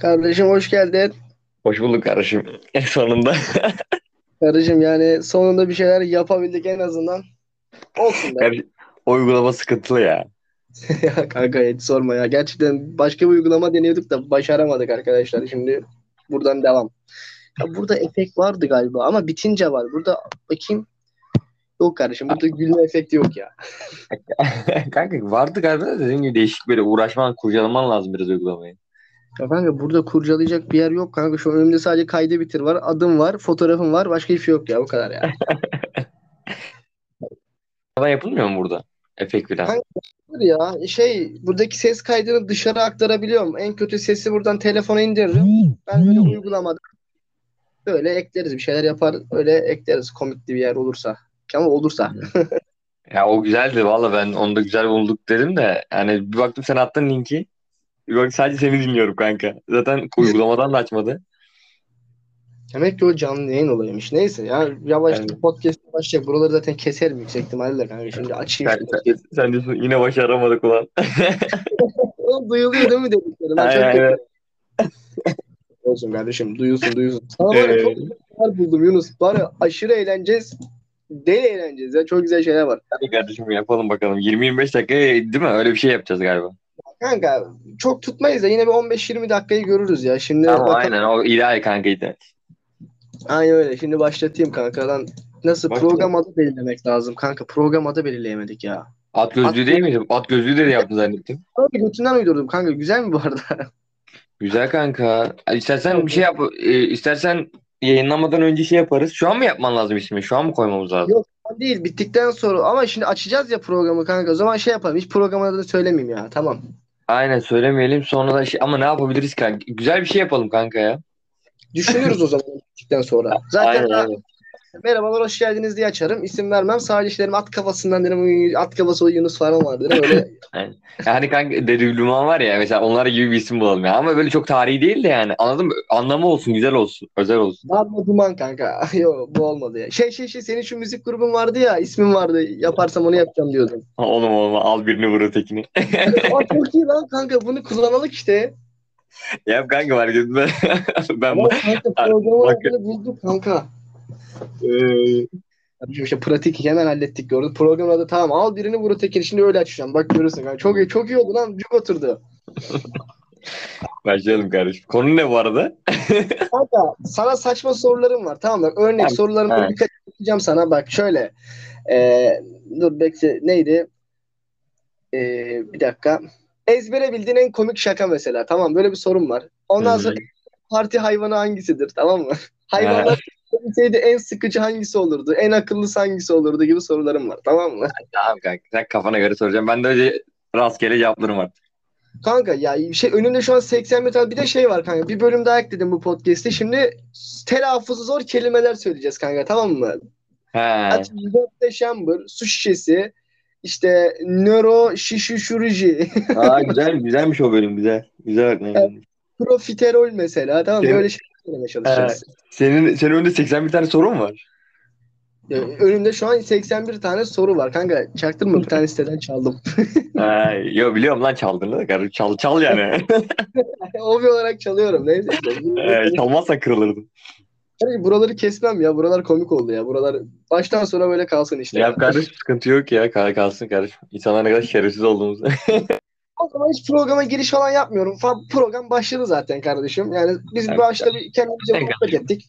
Kardeşim hoş geldin. Hoş bulduk kardeşim. En sonunda. Kardeşim yani sonunda bir şeyler yapabildik en azından. Olsun be. Uygulama sıkıntılı ya. ya kanka hiç sorma ya. Gerçekten başka bir uygulama deniyorduk da başaramadık arkadaşlar. Şimdi buradan devam. Ya burada efekt vardı galiba ama bitince var. Burada bakayım. Yok kardeşim burada gülme efekti yok ya. Kanka vardı galiba da dediğim gibi değişik böyle uğraşman, kurcalaman lazım biraz uygulamayı. Ya kanka burada kurcalayacak bir yer yok kanka. Şu önümde sadece kaydı bitir var. Adım var. Fotoğrafım var. Başka hiçbir şey yok ya. O kadar ya. Ama yapılmıyor mu burada? Efekt falan. Kanka, ya şey buradaki ses kaydını dışarı aktarabiliyorum. En kötü sesi buradan telefona indiririm. Ben böyle uygulamada böyle ekleriz bir şeyler yapar öyle ekleriz komikli bir yer olursa. Ama olursa. Ya o güzeldi valla ben onu da güzel bulduk dedim de yani bir baktım sen attın linki. Baktım sadece seni dinliyorum kanka. Zaten uygulamadan da açmadı. Demek ki o canlı yayın olaymış. Neyse ya yavaşça Evet. podcast başlayacak. Buraları zaten keserim yüksek ihtimalle kanka. Şimdi açayım. Sen, sen, sen diyorsun yine başaramadık ulan. Duyuluyor değil mi dediklerim? Aynen, aynen. Olsun kardeşim duyulsun duyulsun. Sana ya çok Ee, güzel buldum Yunus. Ya aşırı eğleneceğiz. Deli eğleneceğiz ya. Çok güzel şeyler var. Hadi kardeşim yapalım bakalım. 20-25 dakika değil mi? Öyle bir şey yapacağız galiba. Kanka çok tutmayız da yine bir 15-20 dakikayı görürüz ya. Şimdi Tamam bakalım. aynen o ideal kanka ideal. Aynen öyle. Şimdi başlatayım kanka. Lan nasıl Bak- program adı belirlemek lazım kanka. Program adı belirleyemedik ya. At gözlüğü değil miydi? At gözlüğü de yaptın zannettim. Abi götünden uydurdum kanka. Güzel mi bu arada? Güzel kanka. İstersen bir şey yap. e, istersen yayınlamadan önce şey yaparız. Şu an mı yapman lazım ismi? Şu an mı koymamız lazım? Yok. Değil bittikten sonra ama şimdi açacağız ya programı kanka. O zaman şey yapalım. Hiç programın adını söylemeyeyim ya. Tamam. Aynen söylemeyelim sonra da şey ama ne yapabiliriz kanka? Güzel bir şey yapalım kanka ya. Düşünürüz o zaman bittikten sonra. Zaten Aynen aynen. Merhabalar hoş geldiniz diye açarım. İsim vermem. Sadece işlerim at kafasından derim. "Uy, At kafası Yunus falan var derim. Öyle Yani kanka Dedüblüman var ya mesela onlar gibi bir isim bulalım ya. Ama böyle çok tarihi değil de yani anladın mı? Anlamı olsun, güzel olsun, özel olsun. Darma duman kanka. Yok bu olmadı ya. Şey şey şey senin şu müzik grubun vardı ya. ismin vardı. Yaparsam onu yapacağım diyordun. Oğlum oğlum al birini vur ötekini. Aa, çok iyi lan kanka. Bunu kullanalım işte. Yap kanka var ben ben programın bak- adını bulduk kanka. Ee, işte pratik hemen hallettik gördün. Programın adı tamam. Al birini vur ötekini. Şimdi öyle açacağım. Bak görürsün kanka. Çok iyi, çok iyi oldu lan. Cuk oturdu. başlayalım kardeşim. Konu ne bu arada? Kanka sana saçma sorularım var tamam mı? Örnek Tamam. sorularımı Ha. birkaç yapacağım sana. Bak şöyle. Ee, dur bekle. Neydi? Ee, bir dakika. Ezbere bildiğin en komik şaka mesela. Tamam böyle bir sorum var. Ondan sonra parti hayvanı hangisidir? Tamam mı? Hayvanlar olsaydı en sıkıcı hangisi olurdu? En akıllısı hangisi olurdu gibi sorularım var. Tamam mı? Tamam kanka sen kafana göre soracağım. Ben de önce rastgele cevaplarım var. Kanka ya şey önümde şu an 81 tane bir de şey var kanka. Bir bölüm daha ekledim bu podcast'te. Şimdi telaffuzu zor kelimeler söyleyeceğiz kanka tamam mı? He. Şambır, su şişesi, işte nöro şişişuruji, Aa güzel güzelmiş o bölüm güzel. Güzel bak. profiterol mesela tamam mı? Evet. Böyle şeyler söylemeye çalışacağız. Senin senin önünde 81 tane sorun var? Ya, önümde şu an 81 tane soru var kanka. Çaktırma bir tane siteden çaldım. Ha, yo biliyorum lan çaldığını da. Çal çal yani. Hobi olarak çalıyorum. Neyse. Ee, Çalmazsan kırılırdın. Hani buraları kesmem ya. Buralar komik oldu ya. Buralar baştan sona böyle kalsın işte. Ya kardeşim sıkıntı yok ya. Kal kalsın kardeşim. İnsanlar ne kadar şerefsiz olduğumuzu. O zaman hiç programa giriş falan yapmıyorum. Fa- Program başladı zaten kardeşim. Yani biz Evet. başta bir kendimize muhabbet ettik.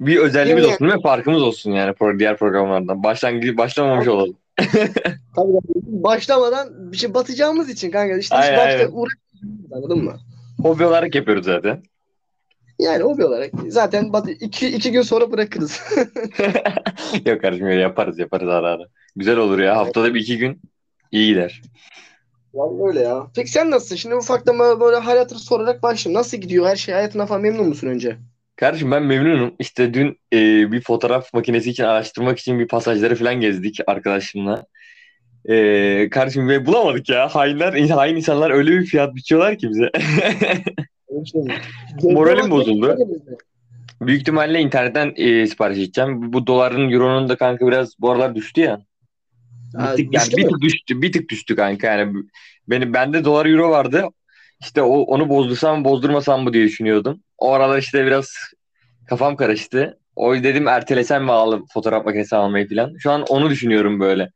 bir özelliğimiz Yemin- olsun değil mi? Farkımız olsun yani pro- diğer programlardan. Başlangıç başlamamış olalım. Tabii tabii. başlamadan bir şey batacağımız için kanka. İşte Aynen, başta aynen. uğraşmıyoruz anladın mı? Hobi olarak yapıyoruz zaten. Yani hobi olarak. Zaten bat iki, iki gün sonra bırakırız. yok kardeşim öyle yaparız yaparız ara ara. Güzel olur ya. Haftada bir iki gün iyi gider. Vallahi öyle ya. Peki sen nasılsın? Şimdi ufaktan böyle, böyle hal hatır sorarak başlayayım. Nasıl gidiyor her şey? Hayatına falan memnun musun önce? Kardeşim ben memnunum. İşte dün e, bir fotoğraf makinesi için araştırmak için bir pasajları falan gezdik arkadaşımla. E, kardeşim ve bulamadık ya. Hainler, hain insanlar öyle bir fiyat biçiyorlar ki bize. Moralim bozuldu. Büyük ihtimalle internetten e, sipariş edeceğim. Bu doların, euronun da kanka biraz bu aralar düştü ya. Bir tık, yani bir tık düştü, bir tık düştü kanka yani. Benim bende dolar euro vardı. İşte o, onu bozdursam bozdurmasam mı diye düşünüyordum. O aralar işte biraz kafam karıştı. O dedim ertelesem mi alalım fotoğraf makinesi almayı falan. Şu an onu düşünüyorum böyle.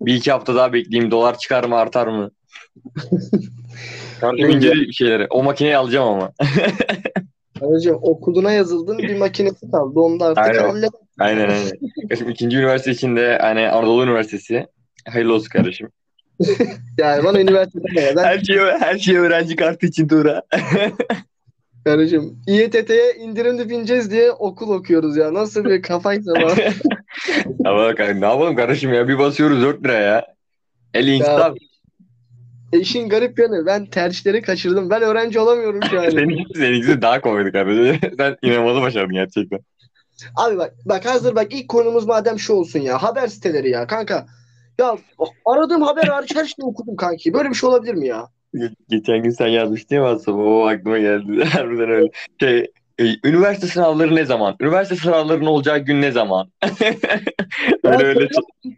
Bir iki hafta daha bekleyeyim. Dolar çıkar mı artar mı? İnceli şeyleri. O makineyi alacağım ama. Hocam okuluna yazıldın bir makinesi kaldı. Onu da artık Aynen. Aynen aynen. Kardeşim ikinci üniversite içinde hani Anadolu Üniversitesi. Hayırlı olsun kardeşim. Yani bana üniversitede ne? Ben Her şey her şey öğrenci kartı için Tuğra. kardeşim İETT'ye indirimli bineceğiz diye okul okuyoruz ya. Nasıl bir kafaysa bana. Ama kanka, ne yapalım kardeşim ya bir basıyoruz 4 lira ya. El insan. E işin garip yanı ben tercihleri kaçırdım. Ben öğrenci olamıyorum şu an. Seninkisi, seninkisi daha kolaydı kardeşim. Sen inanılmaz başardın gerçekten. Abi bak bak hazır bak ilk konumuz madem şu olsun ya. Haber siteleri ya kanka. Ya aradığım haber hariç her şeyi okudum kanki. Böyle bir şey olabilir mi ya? Ge- Geçen gün sen yazmıştın ya WhatsApp'a. O aklıma geldi. Harbiden öyle. Şey, e, üniversite sınavları ne zaman? Üniversite sınavlarının olacağı gün ne zaman? öyle öyle.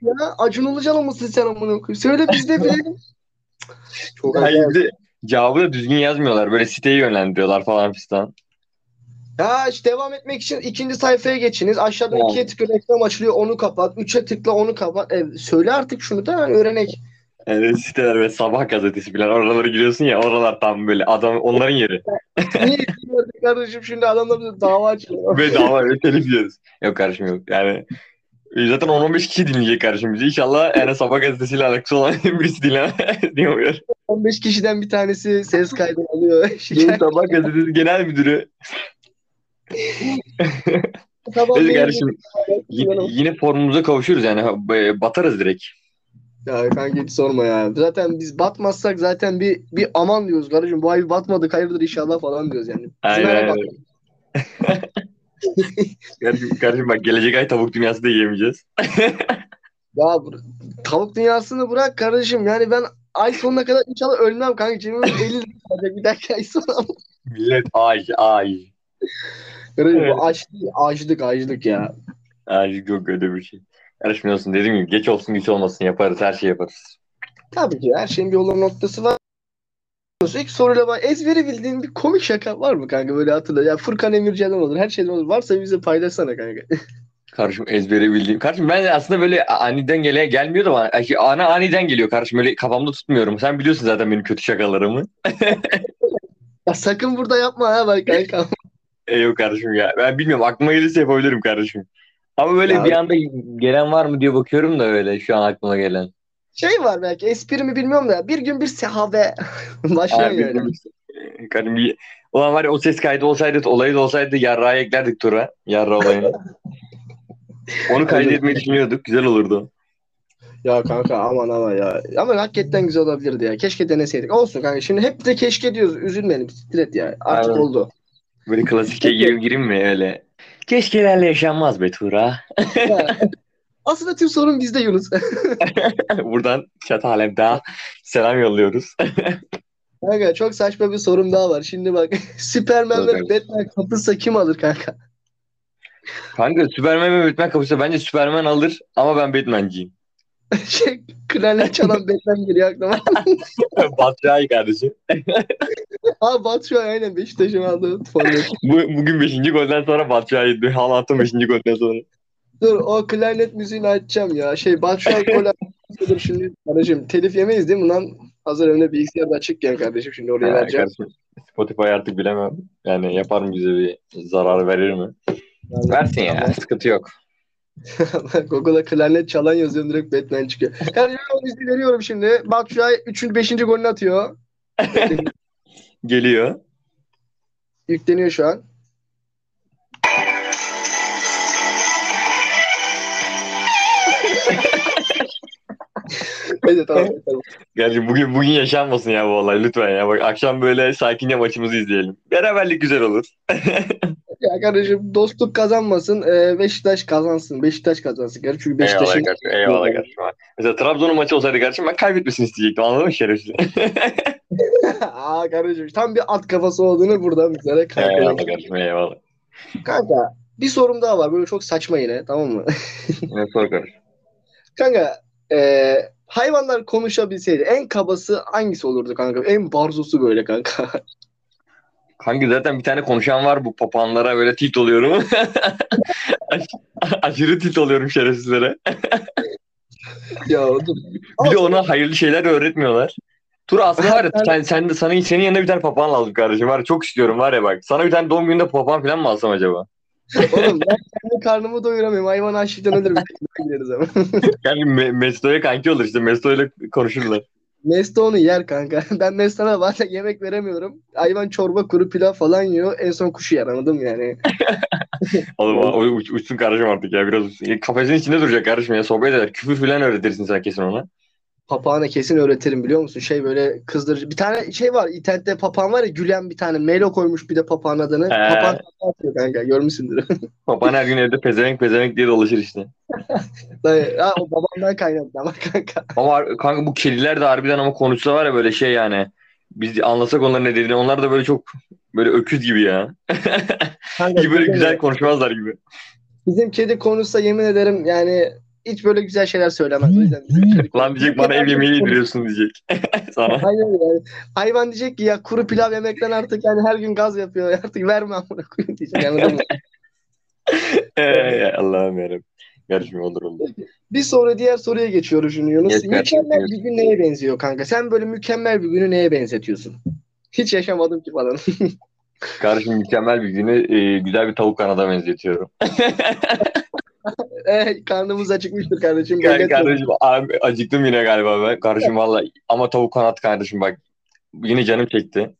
Ya Acun Ilıcalı mısın sen amına koyayım? Söyle biz de bilelim. Çok Hayır, cevabı da düzgün yazmıyorlar. Böyle siteyi yönlendiriyorlar falan fistan. Ya işte devam etmek için ikinci sayfaya geçiniz. Aşağıdan Yani. ikiye tıkla reklam açılıyor onu kapat. Üçe tıkla onu kapat. E, söyle artık şunu da öğrenek. Yani siteler ve sabah gazetesi falan oralara giriyorsun ya oralar tam böyle adam onların yeri. Niye gidiyordu kardeşim şimdi adamlar bize dava açıyor. Bedava ve telif yiyoruz. Yok kardeşim yok. Yani e, zaten 10-15 kişi dinleyecek kardeşim bizi. İnşallah yani sabah gazetesiyle alakası olan birisi dinlemiyor. 15 kişiden bir tanesi ses kaydı alıyor. Sabah gazetesi genel müdürü. sabah Neyse kardeşim yine, yine formumuza kavuşuruz yani batarız direkt. Ya kanka hiç sorma ya. Zaten biz batmazsak zaten bir bir aman diyoruz kardeşim. Bu ay batmadık hayırdır inşallah falan diyoruz yani. Aynen. Kardeşim, kardeşim bak gelecek ay tavuk dünyası da yiyemeyeceğiz. Ya tavuk dünyasını bırak kardeşim. Yani ben ay sonuna kadar inşallah ölmem kanka. Cebime 50 lira bir dahaki ay sonu. Millet ay ay. Kardeşim Evet. bu aç değil, açlık açlık ya. Ay yok öyle bir şey. Kardeşim olsun dediğim gibi geç olsun güç olmasın yaparız her şeyi yaparız. Tabii ki her şeyin bir yolun noktası var. İlk soruyla bak ezberi bildiğin bir komik şaka var mı kanka böyle hatırla. Ya Furkan Emircan'dan olur her şeyden olur. Varsa bize paylaşsana kanka. Kardeşim ezbere bildiğim. Kardeşim ben aslında böyle aniden gele gelmiyor da bana. Ay, Ana aniden geliyor kardeşim. Böyle kafamda tutmuyorum. Sen biliyorsun zaten benim kötü şakalarımı. Ya sakın burada yapma ha bak kanka. E yok kardeşim ya. Ben bilmiyorum. Aklıma gelirse yapabilirim kardeşim. Ama böyle Ya- bir anda gelen var mı diye bakıyorum da öyle şu an aklıma gelen. Şey var belki espri mi bilmiyorum da bir gün bir sehabe başlıyor Abi, yani. e, Kardeşim bir... Ulan var ya o ses kaydı olsaydı, olayı da olsaydı yarrağı eklerdik tura. Yarra olayını. Onu kaydetmeyi düşünüyorduk. Güzel olurdu. Ya kanka aman aman ya. Ama hakikaten güzel olabilirdi ya. Keşke deneseydik. Olsun kanka. Şimdi hep de keşke diyoruz. Üzülmeyelim. Siktir et ya. Artık Aynen. oldu. Böyle klasike gireyim gireyim mi öyle? Keşkelerle yaşanmaz be Tura. Ya, Aslında tüm sorun bizde Yunus. Buradan chat alemde selam yolluyoruz. kanka çok saçma bir sorum daha var. Şimdi bak Superman ve. Batman kapılsa kim alır kanka? Kanka Superman ve Batman kapışsa bence Superman alır ama ben Batman'ciyim. şey klarnet çalan Batman geliyor aklıma. Batıray kardeşim. Aa an aynen Beşiktaş'ın aldığı forvet. Bu, bugün 5. golden sonra Batıray. Halat'ın 5. golden sonra. Dur o klarnet müziğini açacağım ya. Şey an gol atmıştır şimdi. Kardeşim telif yemeyiz değil mi lan? Hazır önüne bilgisayar da açıkken kardeşim şimdi oraya Ha, vereceğim. kardeşim, Spotify artık bilemem. Yani yapar mı bize bir zarar verir mi? Versin ya. Sıkıntı yok. Google'a klarnet çalan yazıyorum direkt Batman çıkıyor. Kardeşim o müziği veriyorum şimdi. An 3. 5. golünü atıyor. Geliyor. Yükleniyor şu an. Neyse tamam. tamam. Gerçi bugün bugün yaşanmasın ya bu olay lütfen ya. Bak akşam böyle sakince maçımızı izleyelim. Beraberlik güzel olur. Ya kardeşim dostluk kazanmasın. e, Beşiktaş kazansın. Beşiktaş kazansın. Gerçi çünkü Eyvallah Beşiktaş'ın kardeşim. Eyvallah kardeşim. Mesela Trabzon'un maçı olsaydı kardeşim ben kaybetmesini isteyecektim. Anladın mı şerefsiz? Aa kardeşim tam bir at kafası olduğunu buradan bizlere eyvallah kanka. kardeşim eyvallah. Kanka bir sorum daha var. Böyle çok saçma yine tamam mı? Ne sor kardeşim. Kanka e, hayvanlar konuşabilseydi en kabası hangisi olurdu kanka? En barzosu böyle kanka. Kanka zaten bir tane konuşan var bu papağanlara böyle tilt oluyorum. Aş- aşırı tilt oluyorum şerefsizlere. ya dur. Bir de ona hayırlı şeyler öğretmiyorlar. Tur aslında var ya sen, sen de sana, senin yanına bir tane papağan lazım kardeşim. Var ya, çok istiyorum var ya bak. Sana bir tane doğum gününde papağan falan mı alsam acaba? Oğlum ben kendi karnımı doyuramıyorum. Hayvan açlıktan ölürüm. Gideriz ama. Yani Me- Mesto'ya kanki olur işte. Mesto ile konuşurlar. Mesto onu yer kanka. Ben Mesto'na bazen yemek veremiyorum. Hayvan çorba, kuru pilav falan yiyor. En son kuşu yer anladın mı yani? Oğlum o, uç- uçsun kardeşim artık ya biraz uçsun. Ya Kafesin içinde duracak kardeşim ya sohbet eder. Küfür falan öğretirsin sen kesin ona. Papağana kesin öğretirim biliyor musun? Şey böyle kızdırıcı. Bir tane şey var. internette papağan var ya gülen bir tane. Melo koymuş bir de papağan adını. He. Papağan atıyor kanka. Görmüşsündür. Papağan her gün evde pezevenk pezevenk diye dolaşır işte. Ha, o babamdan kaynaklı ama kanka. Ama kanka bu kediler de harbiden ama konuşsa var ya böyle şey yani. Biz anlasak onların ne dediğini. Onlar da böyle çok böyle öküz gibi ya. kanka böyle güzel konuşmazlar gibi. bizim kedi konuşsa yemin ederim yani hiç böyle güzel şeyler söylemez. O yüzden Lan diyecek bana ev yemeği yediriyorsun diyecek. Sana. Aynen yani. Hayvan diyecek ki ya kuru pilav yemekten artık yani her gün gaz yapıyor. Artık verme amına koyayım diyecek. Anladın mı? Ee, Allah'ım yarabbim. Karışma olur olur. Bir sonra diğer soruya geçiyoruz şimdi Yunus. Geç mükemmel geç. bir gün neye benziyor kanka? Sen böyle mükemmel bir günü neye benzetiyorsun? Hiç yaşamadım ki falan. Kardeşim mükemmel bir günü e, güzel bir tavuk kanada benzetiyorum. eh, karnımız acıkmıştır kardeşim. Yani kardeşim abi, acıktım yine galiba ben. Kardeşim valla ama tavuk kanat kardeşim bak. Yine canım çekti.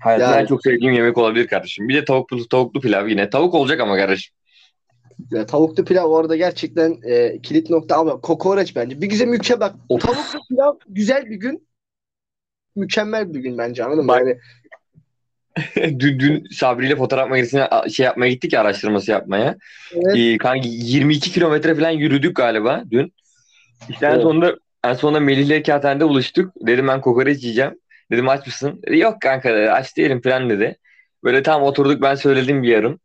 Hayatımda Yani. en çok sevdiğim yemek olabilir kardeşim. Bir de tavuklu, tavuklu pilav yine. Tavuk olacak ama kardeşim. Ya, tavuklu pilav orada gerçekten e, kilit nokta ama kokoreç bence. Bir güzel mükemmel bak. Of. Tavuklu pilav güzel bir gün. Mükemmel bir gün bence anladın mı? Bak. Yani, dün, dün Sabri ile fotoğraf makinesine şey yapmaya gittik ya araştırması yapmaya. evet. Ee, kanka 22 kilometre falan yürüdük galiba dün. İşte en Evet. sonunda en sonunda Melih ile kağıthanede buluştuk. Dedim ben kokoreç yiyeceğim. Dedim aç mısın? Dedi, Yok kanka dedi, aç değilim falan dedi. Böyle tam oturduk ben söyledim bir yarım.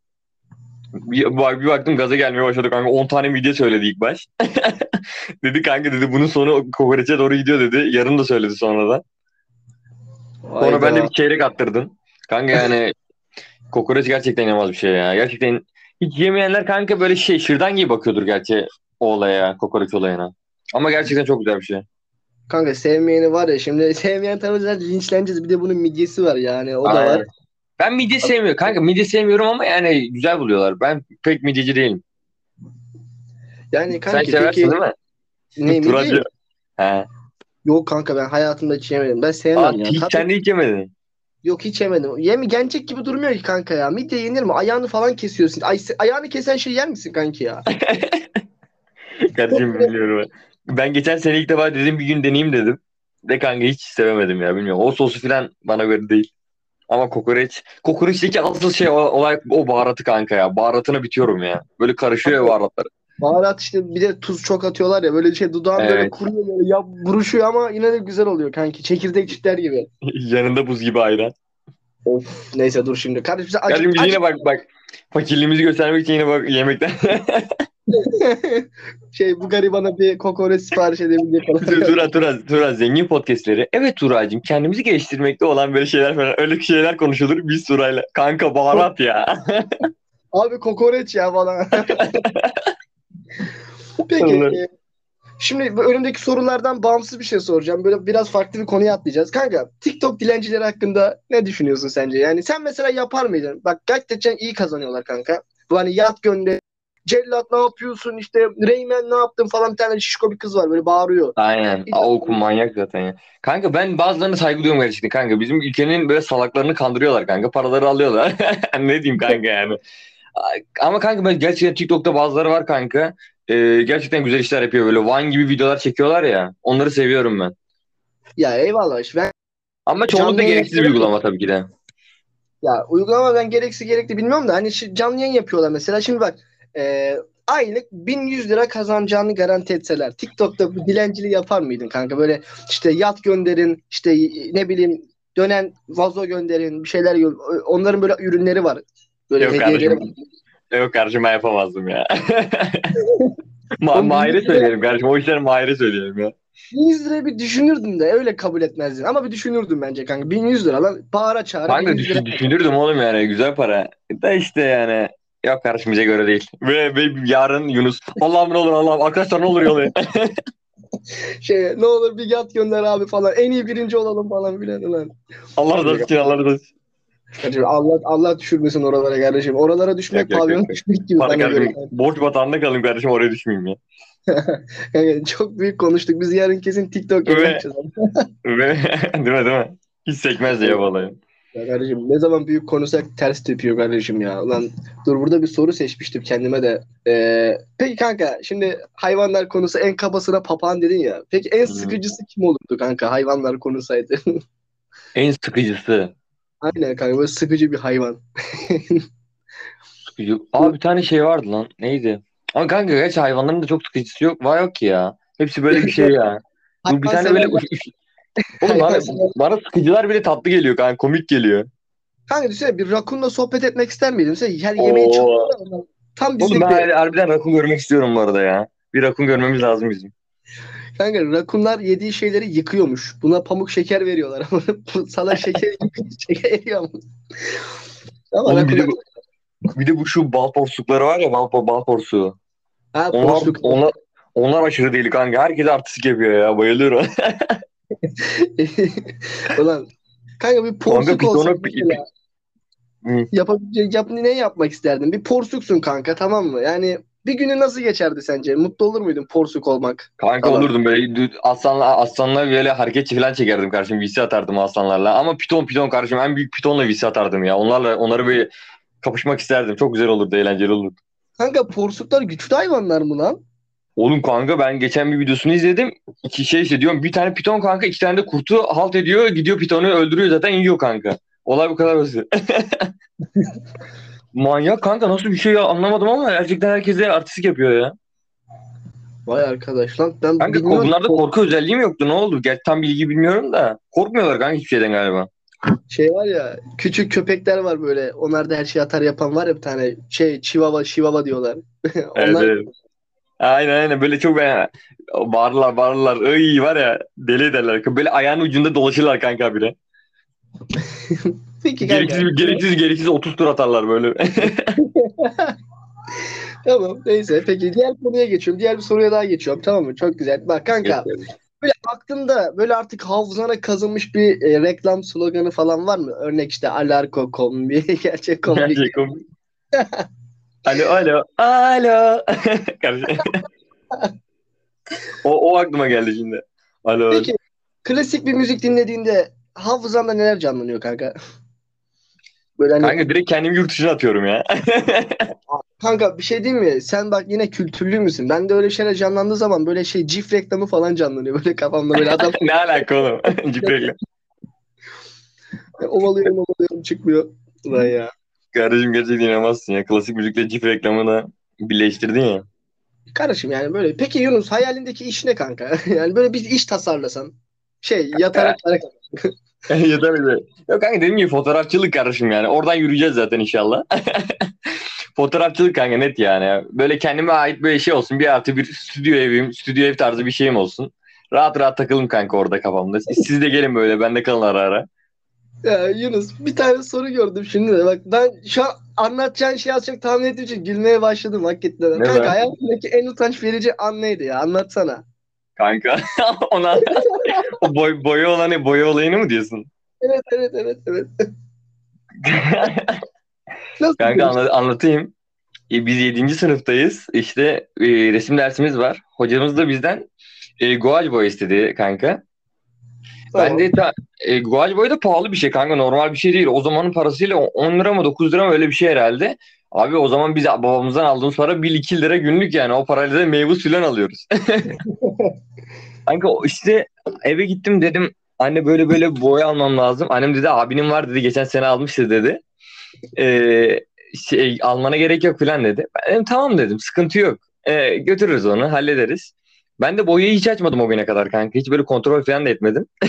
Bir, bir, bir baktım gaza gelmeye başladı kanka 10 tane midye söyledi ilk baş. dedi kanka dedi bunun sonu kokoreçe doğru gidiyor dedi. Yarım da söyledi sonradan. Sonra ben de bir çeyrek attırdım. Kanka yani kokoreç gerçekten inanılmaz bir şey ya. Gerçekten hiç yemeyenler kanka böyle şey şırdan gibi bakıyordur gerçi o olaya, kokoreç olayına. Ama gerçekten çok güzel bir şey. Kanka sevmeyeni var ya şimdi sevmeyen zaten linçleneceğiz. Bir de bunun midyesi var yani o da Aynen. var. Ben midye sevmiyorum. Kanka midye sevmiyorum ama yani güzel buluyorlar. Ben pek midyeci değilim. Yani Sen kanki seversin peki değil mi? ne midye? He. Yok kanka ben hayatımda hiç yemedim. Ben sevmem Aa, ya. hiç, Tabii- sen de hiç yemedin. Yok hiç yemedim. Yemi gelecek gibi durmuyor ki kanka ya. Midye yenir mi? Ayağını falan kesiyorsun. Ay, ayağını kesen şey yer misin kanki ya? Kardeşim bilmiyorum. Ben. geçen sene ilk defa dedim bir gün deneyeyim dedim. De kanka hiç sevemedim ya bilmiyorum. O sosu falan bana göre değil. Ama kokoreç. Kokoreçteki asıl şey olay o baharatı kanka ya. Baharatına bitiyorum ya. Böyle karışıyor ya baharatlar. Baharat işte bir de tuz çok atıyorlar ya. Böyle şey dudağın böyle Evet. kuruyor böyle ya buruşuyor ama yine de güzel oluyor kanki. Çekirdek çitler gibi. Yanında buz gibi ayran. Of neyse dur şimdi. Kardeşim sen acı, Kardeşim yine bak bak. Fakirliğimizi göstermek için yine bak yemekten. şey bu garibana bir kokoreç sipariş edebilecek falan. Tura Tura Tura zengin podcastleri. Evet Turacığım kendimizi geliştirmekte olan böyle şeyler falan öyle şeyler konuşulur biz Tura'yla. Kanka baharat ya. Abi kokoreç ya falan. Peki. Anladım. e, şimdi önümdeki sorulardan bağımsız bir şey soracağım. Böyle biraz farklı bir konuya atlayacağız. Kanka TikTok dilencileri hakkında ne düşünüyorsun sence? Yani sen mesela yapar mıydın? Bak gerçekten iyi kazanıyorlar kanka. Bu hani yat gönder. Cellat ne yapıyorsun işte Reymen ne yaptın falan bir tane şişko bir kız var böyle bağırıyor. Aynen. O manyak zaten ya. Kanka ben bazılarına saygı duyuyorum gerçekten kanka. Bizim ülkenin böyle salaklarını kandırıyorlar kanka. Paraları alıyorlar. ne diyeyim kanka yani. Ama kanka ben gerçekten TikTok'ta bazıları var kanka. Ee, gerçekten güzel işler yapıyor böyle. Vine gibi videolar çekiyorlar ya. Onları seviyorum ben. Ya eyvallah işte ben Ama çoğunlukla Canlı gereksiz bir yayın- uygulama tabii ki de. Ya uygulama ben gereksiz gerekli bilmiyorum da hani canlı yayın yapıyorlar mesela. Şimdi bak e, aylık 1100 lira kazanacağını garanti etseler TikTok'ta bu dilenciliği yapar mıydın kanka? Böyle işte yat gönderin işte ne bileyim dönen vazo gönderin bir şeyler gö- onların böyle ürünleri var. Böyle Yok hediyeleri kardeşim. Yok kardeşim ben yapamazdım ya. Ma Mahir'e söyleyelim kardeşim. O işleri Mahir'e söyleyelim ya. 1100 liraya bir düşünürdüm de öyle kabul etmezdin. Ama bir düşünürdüm bence kanka. 1100 lira lan bağıra çağıra Ben de 1100 lira. düşün, düşünürdüm oğlum yani güzel para. Da işte yani yok kardeşim bize göre değil. Ve, ve yarın Yunus Allah'ım ne olur Allah'ım arkadaşlar ne olur yollayın. Şey ne olur bir yat gönder abi falan. En iyi birinci olalım falan filan lan. Allah razı olsun Allah razı olsun. Kardeşim Allah Allah düşürmesin oralara kardeşim. Oralara düşmek pavyona düşmek gibi bana göre. kardeşim, borç batağında kalayım kardeşim oraya düşmeyeyim ya. Yani çok büyük konuştuk. Biz yarın kesin TikTok yapacağız. Ve, değil mi değil mi? Hiç sekmez diye vallahi. Ya kardeşim ne zaman büyük konuşsak ters tepiyor kardeşim ya. Ulan dur burada bir soru seçmiştim kendime de. Ee, peki kanka şimdi hayvanlar konusu en kabasına papağan dedin ya. Peki en sıkıcısı kim olurdu kanka hayvanlar konusaydı? En sıkıcısı. Aynen kanka böyle sıkıcı bir hayvan. Sıkıcı. Aa bir tane şey vardı lan. Neydi? Ama kanka gerçi hayvanların da çok sıkıcısı yok. Var yok ki ya. Hepsi böyle bir şey ya. Bu bir tane böyle. Oğlum bana, bana sıkıcılar bile tatlı geliyor kanka. Komik geliyor. Kanka düşünsene bir rakunla sohbet etmek ister miydin? Mesela her yemeği çok Oo. tam Oğlum bizlik ben bir. har- harbiden rakun görmek istiyorum bu arada ya. Bir rakun görmemiz lazım bizim. Kanka rakunlar yediği şeyleri yıkıyormuş. Buna pamuk şeker veriyorlar ama sana şeker şeker eriyor mu? Ama Oğlum bir de, bu, bir de bu şu bal porsukları var ya bal, bal porsuğu. Ha, Onlar, porsuk. onlar, onlar aşırı deli kanka. Herkes artistik yapıyor ya. Bayılıyorum. Ulan kanka bir porsuk pitona olsa yapabilecek yap, ne yapmak isterdin? Bir porsuksun kanka tamam mı? Yani bir günü nasıl geçerdi sence? Mutlu olur muydun porsuk olmak? Kanka Tamam. olurdum böyle dü- aslanla aslanla böyle hareketçi falan çekerdim kardeşim. VC atardım aslanlarla. Ama piton piton kardeşim en büyük pitonla VC atardım ya. Onlarla onları böyle kapışmak isterdim. Çok güzel olurdu, eğlenceli olurdu. Kanka porsuklar güçlü hayvanlar mı lan? Oğlum kanka ben geçen bir videosunu izledim. İki şey işte diyorum bir tane piton kanka iki tane de kurtu halt ediyor. Gidiyor pitonu öldürüyor zaten yiyor kanka. Olay bu kadar basit. Manyak kanka nasıl bir şey ya anlamadım ama gerçekten herkese artistik yapıyor ya. Vay arkadaş lan ben Kanka bilmiyorum. bunlarda korku özelliği mi yoktu ne oldu? Gerçi tam bilgi bilmiyorum da. Korkmuyorlar kanka hiçbir şeyden galiba. Şey var ya küçük köpekler var böyle. Onlar da her şeyi atar yapan var ya bir tane şey chihuahua chihuahua diyorlar. Evet, Onlar evet. Aynen aynen böyle çok ben bağırırlar bağırırlar. Iy var ya deli ederler. Böyle ayağın ucunda dolaşırlar kanka bile. peki kanka. Gereksiz gereksiz gereksiz 30 tur atarlar böyle. Tamam neyse peki diğer konuya geçiyorum. Diğer bir soruya daha geçiyorum tamam mı? Çok güzel. Bak kanka böyle aklımda böyle artık hafızana kazınmış bir e, reklam sloganı falan var mı? Örnek işte Alarko kombi, gerçek kombi. Gerçek komik. alo alo alo. O, o aklıma geldi şimdi. Alo. Peki klasik bir müzik dinlediğinde hafızanda neler canlanıyor kanka? Böyle hani Kanka direkt kendimi yurt dışına atıyorum ya. kanka bir şey değil mi? Sen bak yine kültürlü müsün? Ben de öyle şeyler canlandığı zaman böyle şey cif reklamı falan canlanıyor. Böyle kafamda böyle adam ne alaka oğlum? Cip reklam. ovalıyorum ovalıyorum çıkmıyor. Ulan ya. Kardeşim gerçekten inanamazsın ya. Klasik müzikle cip reklamını birleştirdin ya. Kardeşim yani böyle. Peki Yunus hayalindeki iş ne kanka? Yani böyle bir iş tasarlasan. Şey yatarak para tabii de. Yok kanka dediğim gibi fotoğrafçılık kardeşim yani. Oradan yürüyeceğiz zaten inşallah. Fotoğrafçılık kanka net yani. Böyle kendime ait böyle şey olsun. Bir artı bir stüdyo evim, stüdyo ev tarzı bir şeyim olsun. Rahat rahat takılın kanka orada kafamda. Siz de gelin böyle. Ben de kalın ara ara. Ya Yunus bir tane soru gördüm şimdi de. Bak ben şu an anlatacağın şeyi az çok tahmin ettiğim için gülmeye başladım hakikaten. Ne Kanka be? hayatındaki en utanç verici an neydi ya? Anlatsana. Kanka ona o boy, boya olanı boya olayını mı diyorsun? Evet evet evet evet. Nasıl Kanka anla- anlatayım. E, biz 7. sınıftayız. İşte e, resim dersimiz var. Hocamız da bizden e, guaj boya istedi kanka. Tamam. Ben de ta, e, guaj boya da pahalı bir şey kanka. Normal bir şey değil. O zamanın parasıyla 10 lira mı 9 lira mı öyle bir şey herhalde. Abi o zaman biz babamızdan aldığımız para 1-2 lira günlük yani. O parayla da meyve filan alıyoruz. kanka işte eve gittim dedim anne böyle böyle boya almam lazım. Annem dedi abinin var dedi geçen sene almıştı dedi. Ee, şey almana gerek yok filan dedi. Ben dedim tamam dedim sıkıntı yok. Ee, götürürüz onu hallederiz. Ben de boyayı hiç açmadım o güne kadar kanka. Hiç böyle kontrol falan da etmedim.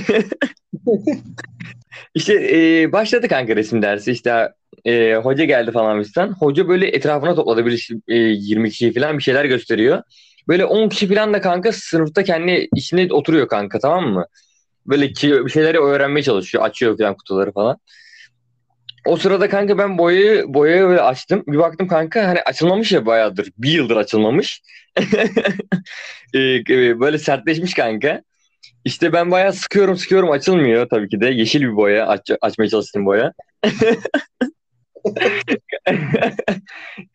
İşte e, başladı kanka resim dersi. İşte e, hoca geldi falan bizden. Hoca böyle etrafına topladı bir e, 20 kişi falan bir şeyler gösteriyor. Böyle 10 kişi falan da kanka sınıfta kendi içinde oturuyor kanka tamam mı? Böyle ki bir şeyleri öğrenmeye çalışıyor. Açıyor falan kutuları falan. O sırada kanka ben boyayı boyayı böyle açtım. Bir baktım kanka hani açılmamış ya bayağıdır. Bir yıldır açılmamış. Ee, e, böyle sertleşmiş kanka. İşte ben bayağı sıkıyorum sıkıyorum açılmıyor tabii ki de. Yeşil bir boya aç, açmaya çalıştım boya.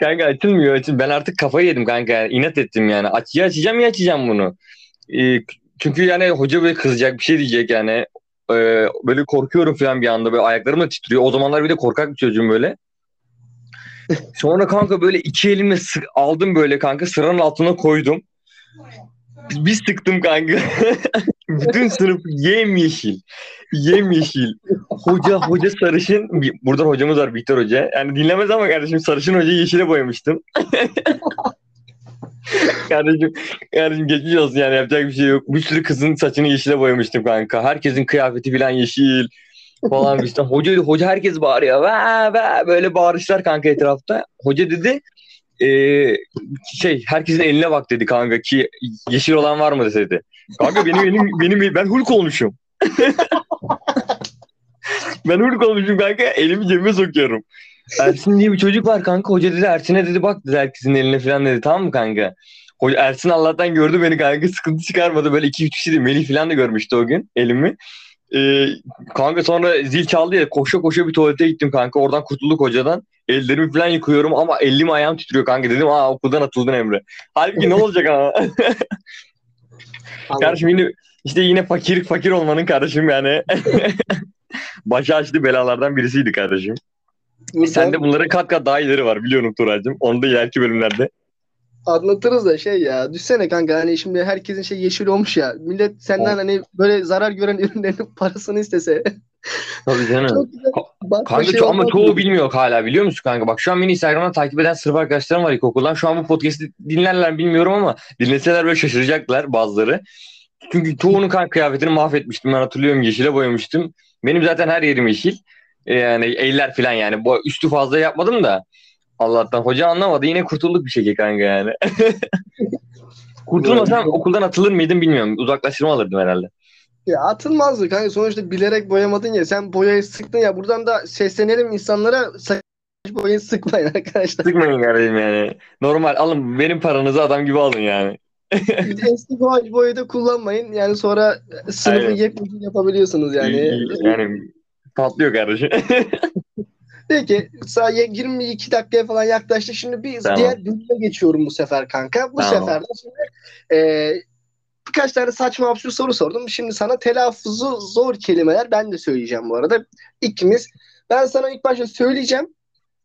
kanka açılmıyor. Açıl ben artık kafayı yedim kanka. İnat ettim yani. Aç, ya açacağım ya açacağım bunu. Ee, çünkü yani hoca böyle kızacak bir şey diyecek yani. Ee, böyle korkuyorum falan bir anda. Böyle ayaklarım da titriyor. O zamanlar bir de korkak bir çocuğum böyle. Sonra kanka böyle iki elimle sık, aldım böyle kanka sıranın altına koydum. Bir sıktım kanka. Bütün sınıf yemyeşil. Yemyeşil. Hoca hoca sarışın. Bir- Burada hocamız var Viktor Hoca. Yani dinlemez ama kardeşim sarışın hocayı yeşile boyamıştım. kardeşim, kardeşim geçmiş olsun yani yapacak bir şey yok. Bir sürü kızın saçını yeşile boyamıştım kanka. Herkesin kıyafeti falan yeşil falan işte. Hoca hoca herkes bağırıyor. Vaa, vaa, böyle bağırışlar kanka etrafta. Hoca dedi eee, şey herkesin eline bak dedi kanka ki yeşil olan var mı dedi. Kanka benim elim benim ben Hulk olmuşum. ben Hulk olmuşum kanka elimi cebime sokuyorum. Ersin diye bir çocuk var kanka. Hoca dedi Ersin'e dedi bak dedi herkesin eline falan dedi. Tamam mı kanka? Hoca, Ersin Allah'tan gördü beni kanka sıkıntı çıkarmadı. Böyle iki üç kişi de Melih falan da görmüştü o gün elimi. Ee, kanka sonra zil çaldı ya koşa koşa bir tuvalete gittim kanka. Oradan kurtulduk hocadan. Ellerimi falan yıkıyorum ama elim ayağım titriyor kanka. Dedim aa okuldan atıldın Emre. Halbuki ne olacak ama? kardeşim yine işte yine fakir fakir olmanın kardeşim yani. Başı açtı belalardan birisiydi kardeşim. Buradan Sende bunların kat kat daha ileri var biliyorum Turay'cığım. Onu da ileriki bölümlerde. anlatırız da şey ya. Düşsene kanka hani şimdi herkesin şey yeşil olmuş ya. Millet senden hani böyle zarar gören ürünlerin parasını istese. Tabii canım. Çok güzel. Bak, Kanka şey ama çoğu mı? bilmiyor hala biliyor musun kanka? Bak şu an beni Instagram'dan takip eden sırf arkadaşlarım var ilkokuldan. Şu an bu podcast'i dinlerler bilmiyorum ama dinleseler böyle şaşıracaklar bazıları. Çünkü çoğunun kanka kıyafetini mahvetmiştim ben hatırlıyorum yeşile boyamıştım. Benim zaten her yerim yeşil. Yani eller falan yani. Bu üstü fazla yapmadım da. Allah'tan hoca anlamadı. Yine kurtulduk bir şekilde kanka yani. Kurtulmasam okuldan atılır mıydım bilmiyorum. Uzaklaştırma alırdım herhalde. Ya atılmazdı kanka. Sonuçta bilerek boyamadın ya. Sen boyayı sıktın ya. Buradan da seslenelim insanlara boyayı sıkmayın arkadaşlar. Sıkmayın kardeşim yani. Normal alın benim paranızı adam gibi alın yani. Eski boy boyayı da kullanmayın. Yani sonra sınıfı yepyeni yapabiliyorsunuz yani. Yani patlıyor kardeşim. Peki sadece 22 dakikaya falan yaklaştık. Şimdi bir Tamam. diğer bölüme geçiyorum bu sefer kanka. Bu Tamam. sefer de şimdi e, birkaç tane saçma absürt soru sordum. Şimdi sana telaffuzu zor kelimeler ben de söyleyeceğim bu arada. İkimiz ben sana ilk başta söyleyeceğim.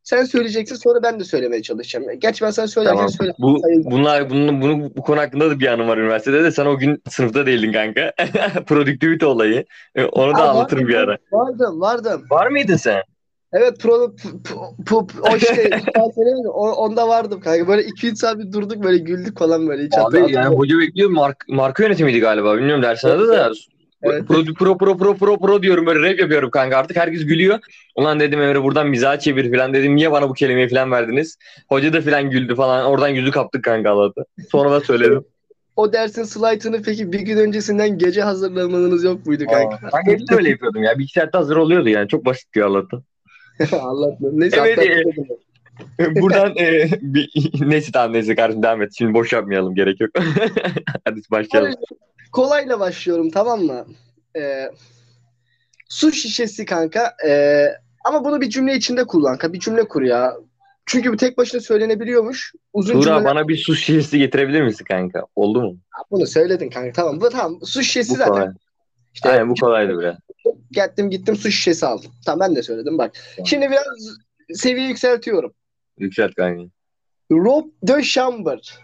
Sen söyleyeceksin sonra ben de söylemeye çalışacağım. Gerçi ben sana söylerken Tamam. söyle. Bu bunlar bunun bunu bu konu hakkında da bir anım var üniversitede de sen o gün sınıfta değildin kanka. Produktivite olayı. E, Onu da Aa, anlatırım vardım, bir ara. Vardım vardım. Var mıydın sen? Evet pro, p- p- p- o işte. O, onda vardım kanka. Böyle 2-3 saat bir durduk böyle güldük falan böyle. Hiç Abi yani hoca bekliyor mark, marka yönetimiydi galiba. Bilmiyorum dersin adı da. Evet. Pro, pro pro pro pro pro diyorum böyle rap yapıyorum kanka artık herkes gülüyor. Ulan dedim Emre buradan mizah çevir falan dedim niye bana bu kelimeyi falan verdiniz. Hoca da falan güldü falan oradan yüzü kaptık kanka Allah'ta. Sonra da söyledim. O dersin slaytını peki bir gün öncesinden gece hazırlamanız yok muydu kanka? Kanka hep de öyle yapıyordum ya. Bir iki saatte hazır oluyordu yani. Çok basit diyor Allah'tan. Anlatma. Neyse Evet, e, Buradan e, bir, neyse tamam neyse kardeşim devam et. Şimdi boş yapmayalım gerek yok. Hadi başlayalım. Kolayla başlıyorum tamam mı? Ee, su şişesi kanka. Ee, ama bunu bir cümle içinde kullan. kanka. Bir cümle kur ya. Çünkü bu tek başına söylenebiliyormuş. Uzun Tuğra cümleler. bana bir su şişesi getirebilir misin kanka? Oldu mu? Bunu söyledin kanka. Tamam. Bu tamam. Su şişesi Bu zaten. kolay. İşte Aynen bu kolaydı biraz. gittim gittim su şişesi aldım. Tamam ben de söyledim bak. Tamam. Şimdi biraz seviye yükseltiyorum. Yükselt kanka. Rob de Chamber.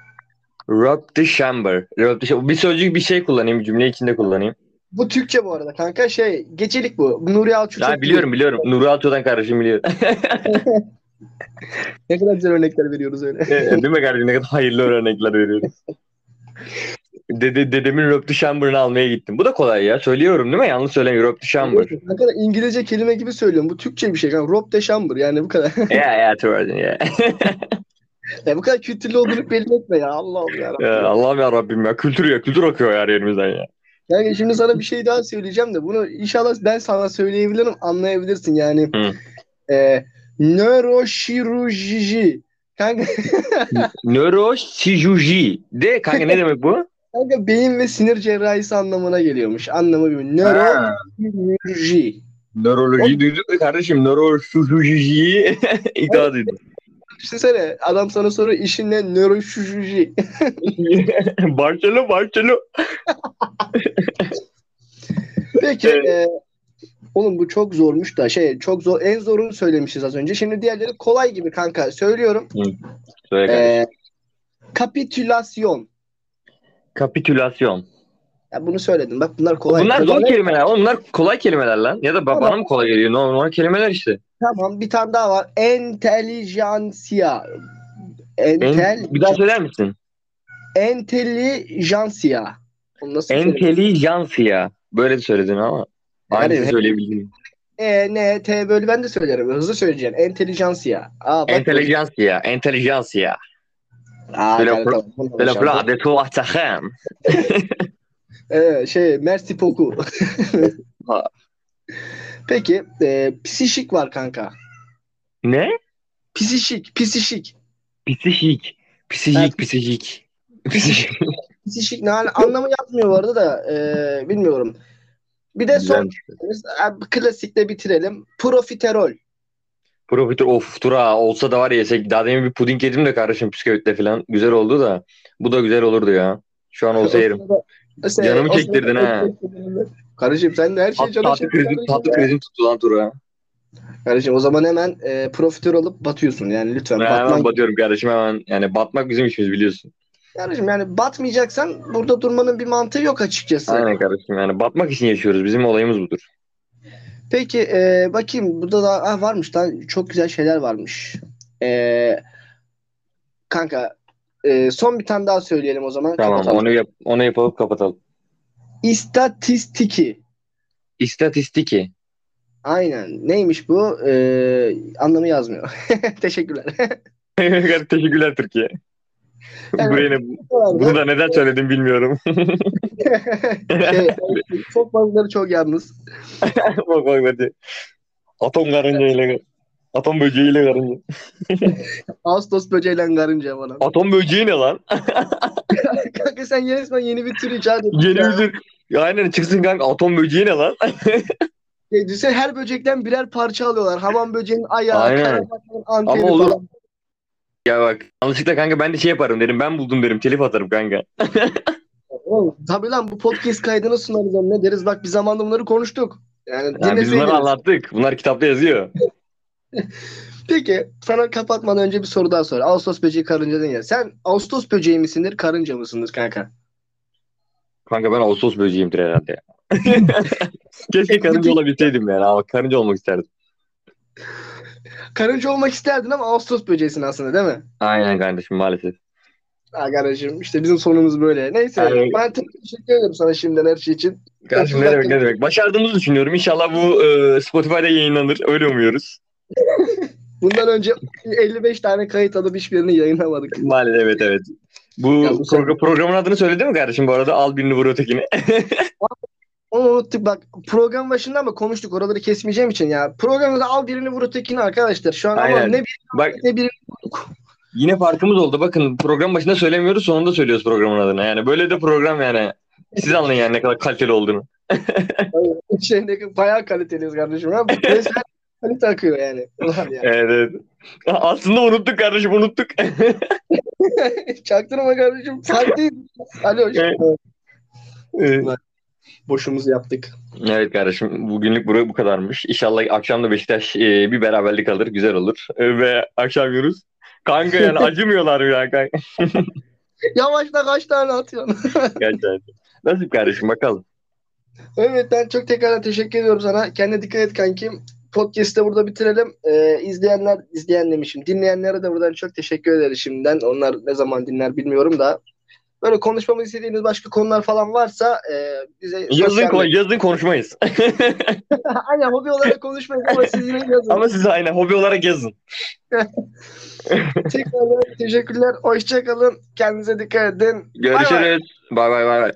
Rob the chamber. Rob the chamber. Bir sözcük bir şey kullanayım. Cümle içinde kullanayım. Bu Türkçe bu arada kanka. Şey gecelik bu. Nuri Alço Ya biliyorum biliyorum. Nuri Altuğ'dan kardeşim biliyor. biliyor. Ne kadar güzel örnekler veriyoruz öyle. Değil mi kardeşim? Ne kadar hayırlı örnekler veriyoruz. Dede, dedemin Rob the chamber'ını almaya gittim. Bu da kolay ya. Söylüyorum değil mi? Yanlış söylemiyorum. Rob the chamber. Ne kadar İngilizce kelime gibi söylüyorum. Bu Türkçe bir şey kanka. Rob de Chamber yani bu kadar. yeah yeah Tuğra'cığım yeah. Ya bu kadar kültürlü olduğunu belli etme ya. Allah'ım ya. Ya Allah'ım ya Rabbim ya. Kültür ya. Kültür akıyor her yerimizden ya. Yani şimdi sana bir şey daha söyleyeceğim de bunu inşallah ben sana söyleyebilirim anlayabilirsin yani. Hı. E, nöroşirurji. Kanka, Nöroşirurji. De kanka ne demek bu? kanka beyin ve sinir cerrahisi anlamına geliyormuş. Anlamı. Ha. Nöroşirurji. Nöroloji duyduk mu kardeşim? Nöroşirurjiyi daha duydum. Düşünsene adam sana soruyor işin ne? Nöroşirurji. Barçelo Barçelo. Peki e, oğlum bu çok zormuş da şey çok zor en zorunu söylemişiz az önce. Şimdi diğerleri kolay gibi kanka söylüyorum. Söyle kardeşim. E, kapitülasyon. Kapitülasyon. Ya bunu söyledim. Bak bunlar kolay. Bunlar zor kelimeler. Oğlum bunlar kolay kelimeler lan. Ya da ba- bana mı kolay geliyor? Normal kelimeler işte. Tamam bir tane daha var. Entelijansiya. En, Entel bir daha söyler misin? Entelijansiya. Entelijansiya. Böyle söyledin ama. Aynı Yani- söyleyebildim. E, N, T böyle ben de söylerim. Hızlı söyleyeceğim. Entelijansiya. Aa. Entelijansiya. Entelijansiya. De tu atahem. Ee, şey merci beaucoup. Peki e, psişik var kanka. Ne? Psişik, psişik. Psişik. Psişik, Evet. psişik. Psişik. Psişik ne hal- anlamı yapmıyor bu arada da e, bilmiyorum. Bir de son Güzelmiş. e, klasikle bitirelim. Profiterol. Profiter of tura olsa da var ya yesek. Daha demin bir puding yedim de kardeşim bisküvitle falan. Güzel oldu da. Bu da güzel olurdu ya. Şu an olsa yerim. Canımı çektirdin ha. Kardeşim sen de her şeyi canım tatlı krizin, tatlı krizin tuttu lan tura. Kardeşim o zaman hemen e, profiterol alıp batıyorsun yani lütfen. Ben Batman- hemen batıyorum kardeşim hemen. Yani batmak bizim işimiz biliyorsun. Kardeşim yani batmayacaksan burada durmanın bir mantığı yok açıkçası. Aynen kardeşim yani batmak için yaşıyoruz. Bizim olayımız budur. Peki e, bakayım burada da ah, varmış lan çok güzel şeyler varmış. E, kanka e, son bir tane daha söyleyelim o zaman. Tamam kapatalım. onu yap onu yapalım kapatalım. İstatistiki. İstatistiki. Aynen. Neymiş bu? E, anlamı yazmıyor. Teşekkürler. Teşekkürler Türkiye. Yani- Buraya ne, bunu da neden söyledim bilmiyorum. şey, çok bazıları çok yalnız. bak bak hadi. Atom karınca ile atom böceği ile karınca. Ağustos böceğiyle karınca bana. Atom böceği ne lan? Kanka sen resmen yeni bir tür icat ettin. Yeni ya. bir tür. Ya aynen çıksın kanka atom böceği ne lan? Şey, düşünsene her böcekten birer parça alıyorlar. Hamam böceğinin ayağı, Aynen. karabasanın anteni Ama olur. falan. ya bak yanlışlıkla kanka ben de şey yaparım derim. Ben buldum derim. Telif atarım kanka. Oğlum, tabii lan bu podcast kaydını sunarız ne deriz. Bak bir zamanda bunları konuştuk. Yani, Yani biz bunları anlattık. Bunlar kitapta yazıyor. Peki sana kapatmadan önce bir soru daha sor. Ağustos böceği karınca dedin ya. Sen Ağustos böceği misindir, karınca mısındır kanka? Kanka ben Ağustos böceğimdir herhalde. Keşke karınca olabilseydim yani. Ama karınca olmak isterdim. Karınca olmak isterdin ama Ağustos böceğisin aslında değil mi? Aynen kardeşim maalesef. Ha kardeşim işte bizim sonumuz böyle. Neyse Aynen. ben te- teşekkür ederim sana şimdiden her şey için. Kardeşim ne demek ne demek. Başardığımızı düşünüyorum. İnşallah bu e, Spotify'da yayınlanır. Öyle umuyoruz. Bundan önce 55 tane kayıt alıp hiçbirini yayınlamadık. Maalesef evet evet. Bu, Ya bu progr- programın adını söyledi mi kardeşim bu arada? Al birini vur ötekini. Onu unuttuk bak program başında ama konuştuk oraları kesmeyeceğim için ya. Programda al birini vur ötekini arkadaşlar. Şu an ama ne bir Bak ne bir yine farkımız oldu. Bakın program başında söylemiyoruz sonunda söylüyoruz programın adını. Yani böyle de program yani. Siz anlayın yani ne kadar kaliteli olduğunu. şeydeki bayağı kaliteliyiz kardeşim. Ha? Bu resmen kalite akıyor yani. Ulan ya. Evet, evet. Aslında unuttuk kardeşim unuttuk. Çaktırma kardeşim. Farklıyız. Alo. Evet. Evet. Boşumuzu yaptık. Evet kardeşim bugünlük bu, bu kadarmış. İnşallah akşam da Beşiktaş e, bir beraberlik alır güzel olur. E, ve akşam yiyoruz. Kanka yani acımıyorlar ya kanka. Yavaşla kaç tane atıyorsun? Gerçekten. Nasip kardeşim bakalım. evet ben çok tekrar teşekkür ediyorum sana. Kendine dikkat et kankim. Podcast'ı burada bitirelim. Ee, izleyenler, izleyen demişim. Dinleyenlere de buradan çok teşekkür ederiz şimdiden. Onlar ne zaman dinler bilmiyorum da. böyle konuşmamızı istediğiniz başka konular falan varsa e, bize Yazın, medya- yazın konuşmayız. Aynen hobi olarak konuşmayın ama siz yine yazın. Ama siz aynen hobi olarak yazın. Tekrardan teşekkürler. Hoşçakalın. Kendinize dikkat edin. Görüşürüz. Bay bay bay bay.